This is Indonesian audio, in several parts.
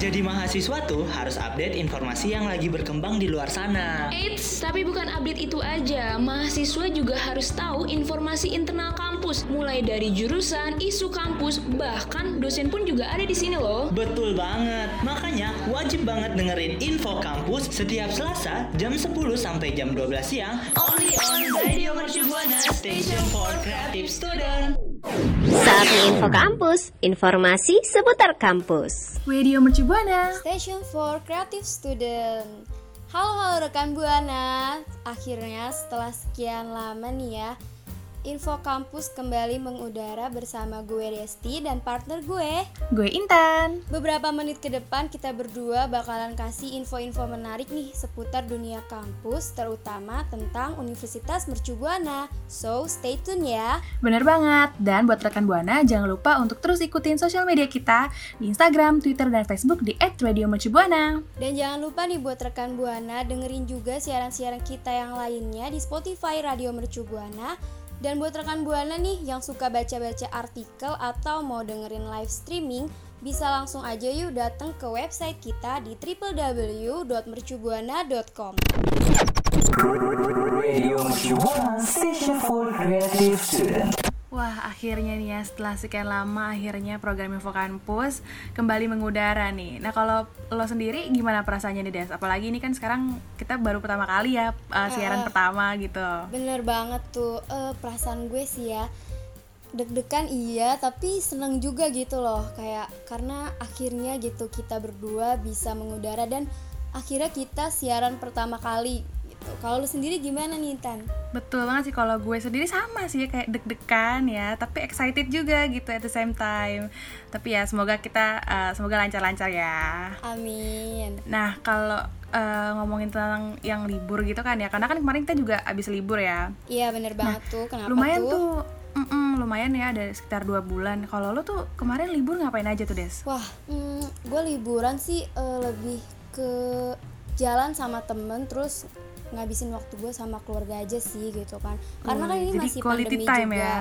Jadi mahasiswa tuh harus update informasi yang lagi berkembang di luar sana. Eits, tapi bukan update itu aja. Mahasiswa juga harus tahu informasi internal kampus, mulai dari jurusan, isu kampus, bahkan dosen pun juga ada di sini loh. Betul banget. Makanya wajib banget dengerin info kampus setiap Selasa jam 10 sampai jam 12 siang only on Radio Mercu Buana Station for Creative Student. Saatnya info kampus, informasi seputar kampus. Radio Mercu Buana. Station for Creative Student. Halo halo rekan Buana. Akhirnya setelah sekian lama nih ya, Info Kampus kembali mengudara bersama gue Desti dan partner gue. Gue Intan. Beberapa menit ke depan kita berdua bakalan kasih info-info menarik nih seputar dunia kampus, terutama tentang Universitas Mercu Buana. So, stay tune ya. Bener banget. Dan buat rekan Buana, jangan lupa untuk terus ikutin sosial media kita di Instagram, Twitter, dan Facebook di @radiomercubuana. Dan jangan lupa nih buat rekan Buana dengerin juga siaran-siaran kita yang lainnya di Spotify Radio Mercu Buana dan buat rekan Buana nih yang suka baca-baca artikel atau mau dengerin live streaming, bisa langsung aja yuk datang ke website kita di www.mercubuana.com. Wah, akhirnya nih ya setelah sekian lama akhirnya program Info Kampus kembali mengudara nih. Nah, kalau lo sendiri gimana perasaannya nih, Des? Apalagi ini kan sekarang kita baru pertama kali ya uh, siaran Uh, pertama gitu. Bener banget tuh, Eh, perasaan gue sih ya deg-degan iya tapi seneng juga gitu loh kayak karena akhirnya gitu kita berdua bisa mengudara dan akhirnya kita siaran pertama kali gitu kalau lu sendiri gimana nih Tan? Betul banget sih kalau gue sendiri sama sih kayak deg-degan ya, tapi excited juga gitu at the same time. Tapi ya semoga kita uh, semoga lancar-lancar ya. Amin Nah, kalau uh, ngomongin tentang yang libur gitu kan ya, karena kan kemarin kita juga abis libur ya. Iya bener banget tuh kenapa lumayan tuh? tuh, mm-mm, lumayan ya ada sekitar dua bulan. Kalau lo tuh kemarin libur ngapain aja tuh Des? Wah, hmm, gue liburan sih eh, lebih ke jalan sama temen terus ngabisin waktu gue sama keluarga aja sih gitu kan. Karena kan Wih, ini jadi masih pandemi time juga. ya.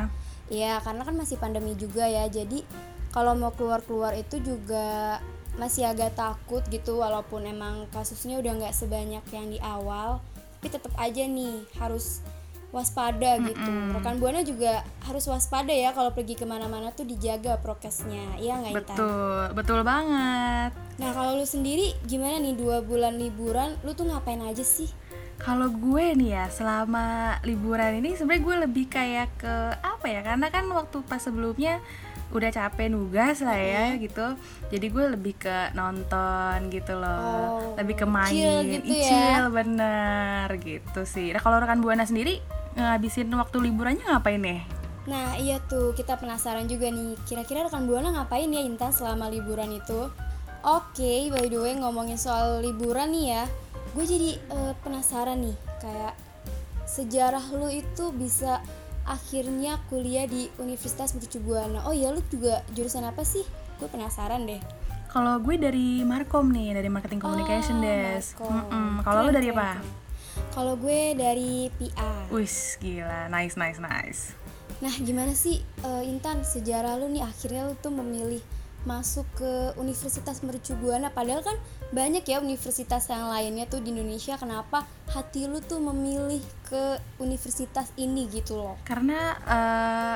Iya, karena kan masih pandemi juga ya. Jadi kalau mau keluar-keluar itu juga masih agak takut gitu walaupun emang kasusnya udah nggak sebanyak yang di awal, tapi tetap aja nih harus waspada gitu. Rekan buana juga harus waspada ya kalau pergi ke mana-mana tuh dijaga prokesnya, iya nggak Intan? Betul, betul banget. Nah kalau lu sendiri gimana nih dua bulan liburan, lu tuh ngapain aja sih? Kalau gue nih ya selama liburan ini sebenarnya gue lebih kayak ke apa ya? Karena kan waktu pas sebelumnya udah capek nugas lah ya gitu. Jadi gue lebih ke nonton gitu loh. Oh, lebih ke main, chill gitu ya. Chill, bener gitu sih. Nah, kalau rekan Buana sendiri ngabisin waktu liburannya ngapain nih? Nah iya tuh kita penasaran juga nih, kira-kira rekan buana ngapain ya Intan selama liburan itu? Oke, by the way ngomongin soal liburan nih ya, gue jadi eh, penasaran nih, kayak sejarah lu itu bisa akhirnya kuliah di Universitas Mercu Buana. Oh iya lu juga jurusan apa sih? Gue penasaran deh. Kalau gue dari Markom nih, dari Marketing Oh, Communication Des. Markom. Mm-mm. Kalau lo Keren, dari apa? keren. Kalau gue dari PR. Wis gila, nice nice nice. Nah, gimana sih eh, Intan sejarah lu nih akhirnya lu tuh memilih masuk ke Universitas Mercu Buana padahal kan banyak ya universitas yang lainnya tuh di Indonesia kenapa hati lu tuh memilih ke universitas ini gitu loh. Karena eh,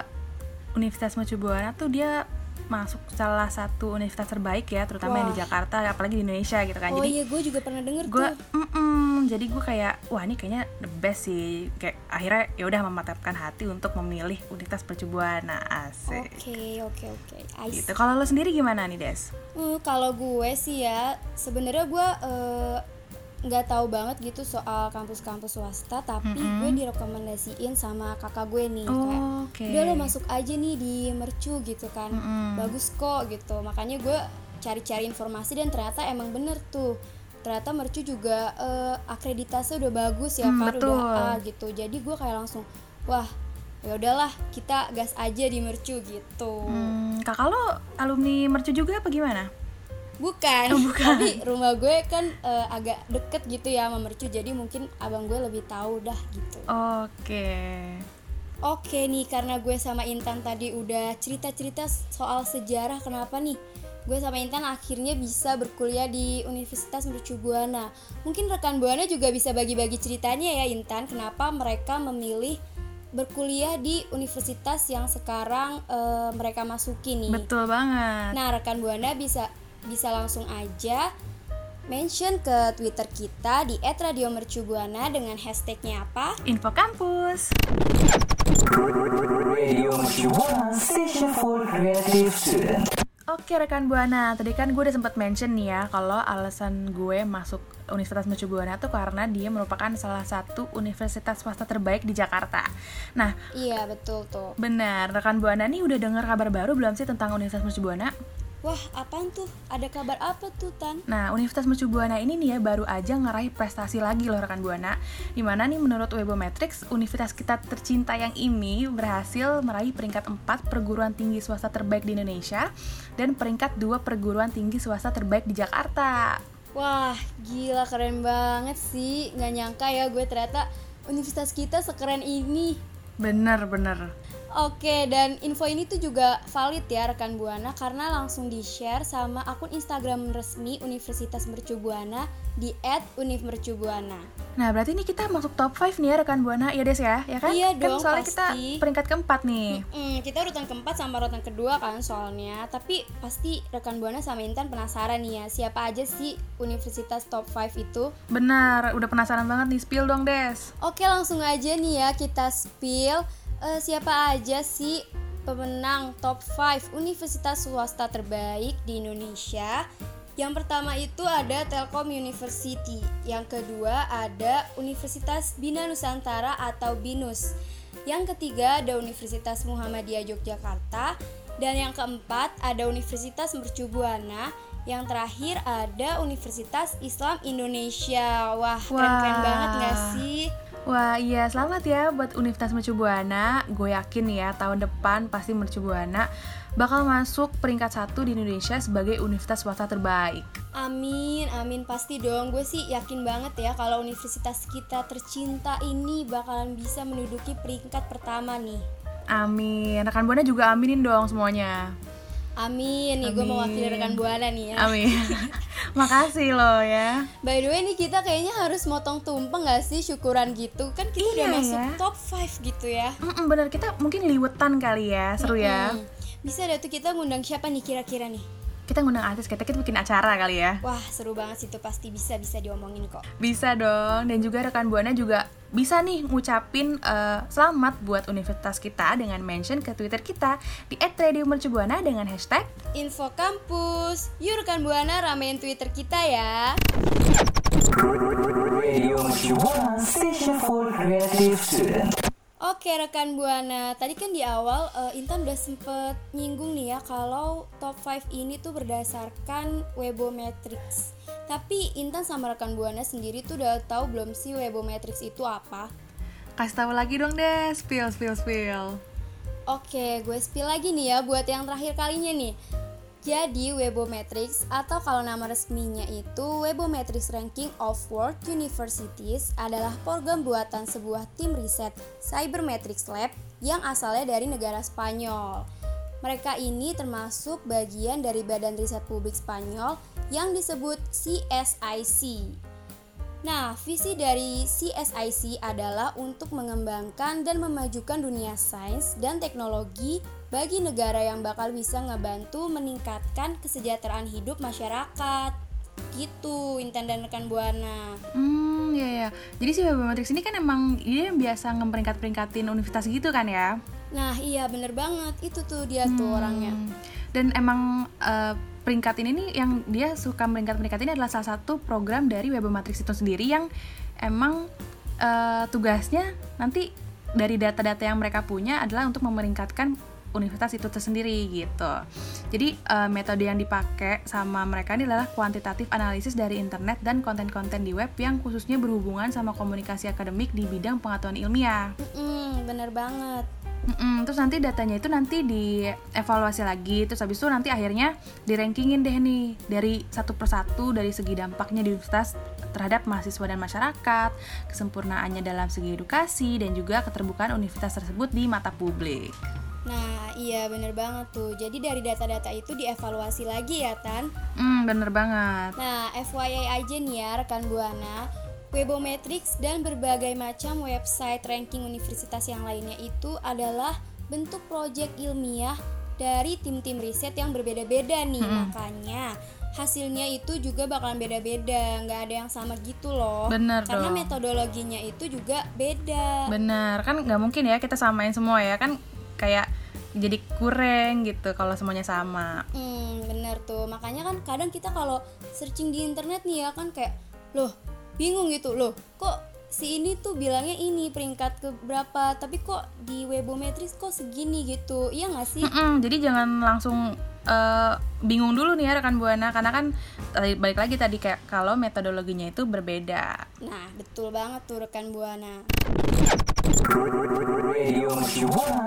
Universitas Mercu Buana tuh dia masuk salah satu universitas terbaik ya, terutama yang di Wah. Jakarta, apalagi di Indonesia gitu kan. oh Jadi iya, gue juga pernah denger gue, tuh. Jadi gue kayak wah ini kayaknya the best sih. Kayak akhirnya ya udah mematapkan hati untuk memilih Universitas Buana asik. Oke, oke, oke. I see. Gitu. Kalau lo sendiri gimana nih Des? Hmm, kalau gue sih ya sebenarnya gue eh, nggak tahu banget gitu soal kampus-kampus swasta tapi gue direkomendasiin sama kakak gue nih Oh, kayak oke. udah lo masuk aja nih di mercu gitu kan Mm-mm. bagus kok gitu makanya gue cari-cari informasi dan ternyata emang bener tuh ternyata mercu juga eh, akreditasinya udah bagus ya Hmm, kan betul. udah A gitu jadi gue kayak langsung wah ya udahlah kita gas aja di mercu gitu Hmm, kakak lo alumni Mercu juga apa gimana? Bukan, Oh, bukan. tapi rumah gue kan eh, agak deket gitu ya sama mercu Jadi mungkin abang gue lebih tahu dah gitu Oke. Oke nih, karena gue sama Intan tadi udah cerita-cerita soal sejarah Kenapa nih gue sama Intan akhirnya bisa berkuliah di Universitas Mercu Buana. Mungkin rekan Buana juga bisa bagi-bagi ceritanya ya Intan, kenapa mereka memilih berkuliah di universitas yang sekarang eh, mereka masuki nih. Betul banget. Nah, rekan Buana bisa bisa langsung aja mention ke Twitter kita di @radiomercubuana dengan hashtagnya apa? Info kampus. Radio Mercu Buana, station for creative student. Oke rekan Buana, tadi kan gue udah sempat mention nih ya kalau alasan gue masuk Universitas Mercu Buana tuh karena dia merupakan salah satu universitas swasta terbaik di Jakarta. Nah, Iya, betul tuh. benar rekan Buana nih udah dengar kabar baru belum sih tentang Universitas Mercu Buana? Wah, apaan tuh? Ada kabar apa tuh, Tan? Nah, Universitas Mercu Buana ini nih ya baru aja ngeraih prestasi lagi loh rekan Buana. Di mana nih menurut Webometrics, universitas kita tercinta yang ini berhasil meraih peringkat 4 perguruan tinggi swasta terbaik di Indonesia dan peringkat 2 perguruan tinggi swasta terbaik di Jakarta. Wah, gila keren banget sih. Nggak nyangka ya gue ternyata universitas kita sekeren ini. Bener bener. Oke, dan info ini tuh juga valid ya rekan Buana karena langsung di-share sama akun Instagram resmi Universitas Mercu Buana di @univmercubuana. Nah, berarti ini kita masuk top 5 nih ya rekan Buana, ya Des ya? Ya kan? Iya kan dong, soalnya kita pasti. peringkat keempat nih. Hmm, kita urutan keempat sama urutan kedua kan soalnya Tapi pasti rekan Buana sama Intan penasaran nih ya Siapa aja sih universitas top 5 itu? Benar, udah penasaran banget nih, spill dong Des. Oke langsung aja nih ya kita spill Eh, Siapa aja sih pemenang top 5 universitas swasta terbaik di Indonesia? Yang pertama itu ada Telkom University. Yang kedua ada Universitas Bina Nusantara atau BINUS. Yang ketiga ada Universitas Muhammadiyah Yogyakarta. Dan yang keempat ada Universitas Mercu Buana Yang terakhir ada Universitas Islam Indonesia. Wah keren-keren Wah. banget gak sih? Wah iya selamat ya buat Universitas Mercu Buana Gue yakin ya tahun depan pasti Mercu Buana bakal masuk peringkat satu di Indonesia sebagai universitas swasta terbaik Amin, amin pasti dong. Gue sih yakin banget ya kalau universitas kita tercinta ini bakalan bisa menduduki peringkat pertama nih. Amin Rekan Buana juga aminin dong semuanya Amin, nih gue mewakili rekan Buana nih ya. Amin. Makasih loh ya. By the way nih kita kayaknya harus motong tumpeng gak sih? Syukuran gitu. Kan kita udah Iya masuk ya. top 5 gitu ya. Mm-mm, Bener. Kita mungkin liwetan kali ya. Seru ya. Hmm, Bisa deh tuh kita ngundang siapa nih kira-kira nih Kita ngundang artis kita, kita bikin acara kali ya. Wah seru banget sih itu pasti bisa-bisa diomongin kok. Bisa dong, dan juga rekan Buana juga bisa nih ngucapin eh, selamat buat universitas kita dengan mention ke Twitter kita di @radiomercubuana dengan hashtag Info kampus Yuk rekan Buana ramein Twitter kita ya. Radio Mercu Buana, station for creative student. Oke rekan Buana, tadi kan di awal eh, Intan udah sempet nyinggung nih ya kalau top 5 ini tuh berdasarkan Webometrics. Tapi Intan sama rekan Buana sendiri tuh udah tahu belum sih Webometrics itu apa? Kasih tahu lagi dong deh, spill, spill, spill. Oke, gue spill lagi nih ya buat yang terakhir kalinya nih. Jadi Webometrics atau kalau nama resminya itu Webometrics Ranking of World Universities adalah program buatan sebuah tim riset Cybermetrics Lab yang asalnya dari negara Spanyol. Mereka ini termasuk bagian dari badan riset publik Spanyol yang disebut CSIC. Nah, visi dari CSIC adalah untuk mengembangkan dan memajukan dunia sains dan teknologi bagi negara yang bakal bisa ngebantu meningkatkan kesejahteraan hidup masyarakat. Gitu, Intan dan rekan Buana. Hmm, ya ya. Jadi si Webometrics ini kan emang dia yang biasa ngeperingkat-peringkatin universitas gitu kan ya? Nah, iya bener banget. Itu tuh dia tuh orangnya. Hmm. Dan emang eh, peringkat ini nih yang dia suka peringkat-peringkat ini adalah salah satu program dari Webometrics itu sendiri yang emang eh, tugasnya nanti dari data-data yang mereka punya adalah untuk memeringkatkan universitas itu tersendiri gitu. Jadi eh, metode yang dipakai sama mereka ini adalah kuantitatif analisis dari internet dan konten-konten di web yang khususnya berhubungan sama komunikasi akademik di bidang pengetahuan ilmiah. Mm-mm, bener banget. Mm-mm, terus nanti datanya itu nanti dievaluasi lagi terus habis itu nanti akhirnya dirankingin deh nih dari satu persatu dari segi dampaknya di universitas terhadap mahasiswa dan masyarakat kesempurnaannya dalam segi edukasi dan juga keterbukaan universitas tersebut di mata publik Nah, iya bener banget tuh. Jadi dari data-data itu dievaluasi lagi ya Tan. Hmm, bener banget. Nah, FYI aja nih ya rekan Buana, Webometrics dan berbagai macam website ranking universitas yang lainnya itu adalah bentuk proyek ilmiah dari tim-tim riset yang berbeda-beda nih. Makanya hasilnya itu juga bakalan beda-beda, nggak ada yang sama gitu loh. Bener Karena dong. metodologinya itu juga beda. Bener, kan nggak mungkin ya kita samain semua ya kan kayak jadi kurang gitu kalau semuanya sama. Hmm, bener tuh. Makanya kan kadang kita kalau searching di internet nih ya kan kayak, loh bingung gitu loh. Kok si ini tuh bilangnya ini peringkat ke berapa, tapi kok di Webometrics kok segini gitu. Iya nggak sih? Mm-mm, jadi jangan langsung eh, bingung dulu nih ya rekan buana karena kan tadi- balik lagi tadi kayak kalau metodologinya itu berbeda. Nah, betul banget tuh rekan Buana. Radio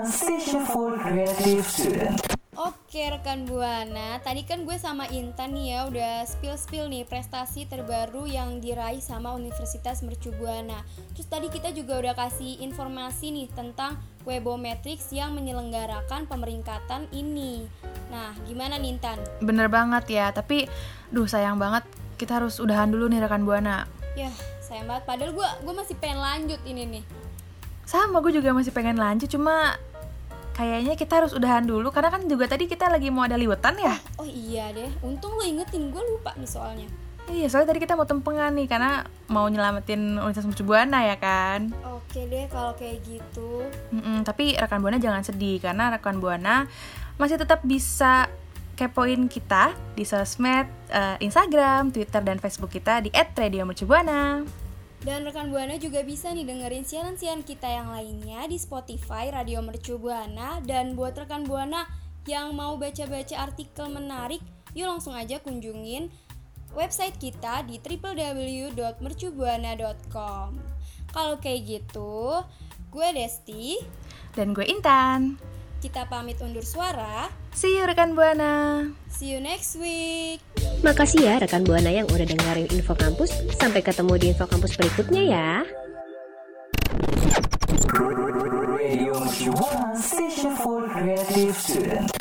station for creative student. Oke rekan Buana, tadi kan gue sama Intan nih ya udah spill-spill nih prestasi terbaru yang diraih sama Universitas Mercu Buana. Terus tadi kita juga udah kasih informasi nih tentang Webometrics yang menyelenggarakan pemeringkatan ini. Nah, gimana nih Intan? Bener banget ya, tapi duh sayang banget kita harus udahan dulu nih rekan buana. Ya, sayang banget. Padahal gue gue masih pengen lanjut ini nih. Sama gue juga masih pengen lanjut cuma kayaknya kita harus udahan dulu karena kan juga tadi kita lagi mau ada liwetan ya. Oh iya deh, untung lo ingetin gue lupa nih soalnya. Iya, soalnya tadi kita mau tempengan nih karena mau nyelamatin Universitas Mercu Buana ya kan. Oke deh kalau kayak gitu. Mm-mm, tapi rekan buana jangan sedih karena rekan buana masih tetap bisa kepoin kita di sosmed eh, Instagram, Twitter dan Facebook kita di @radiomercubuana. Dan rekan Buana juga bisa nih dengerin siaran-siaran kita yang lainnya di Spotify Radio Mercu Buana dan buat rekan Buana yang mau baca-baca artikel menarik, yuk langsung aja kunjungin website kita di www.mercubuana.com. Kalau kayak gitu, gue Desti, Dan gue Intan. kita pamit undur suara. See you rekan buana. See you next week. Makasih ya rekan Buana yang udah dengerin Info Kampus. Sampai ketemu di Info Kampus berikutnya ya. Radio for creative student.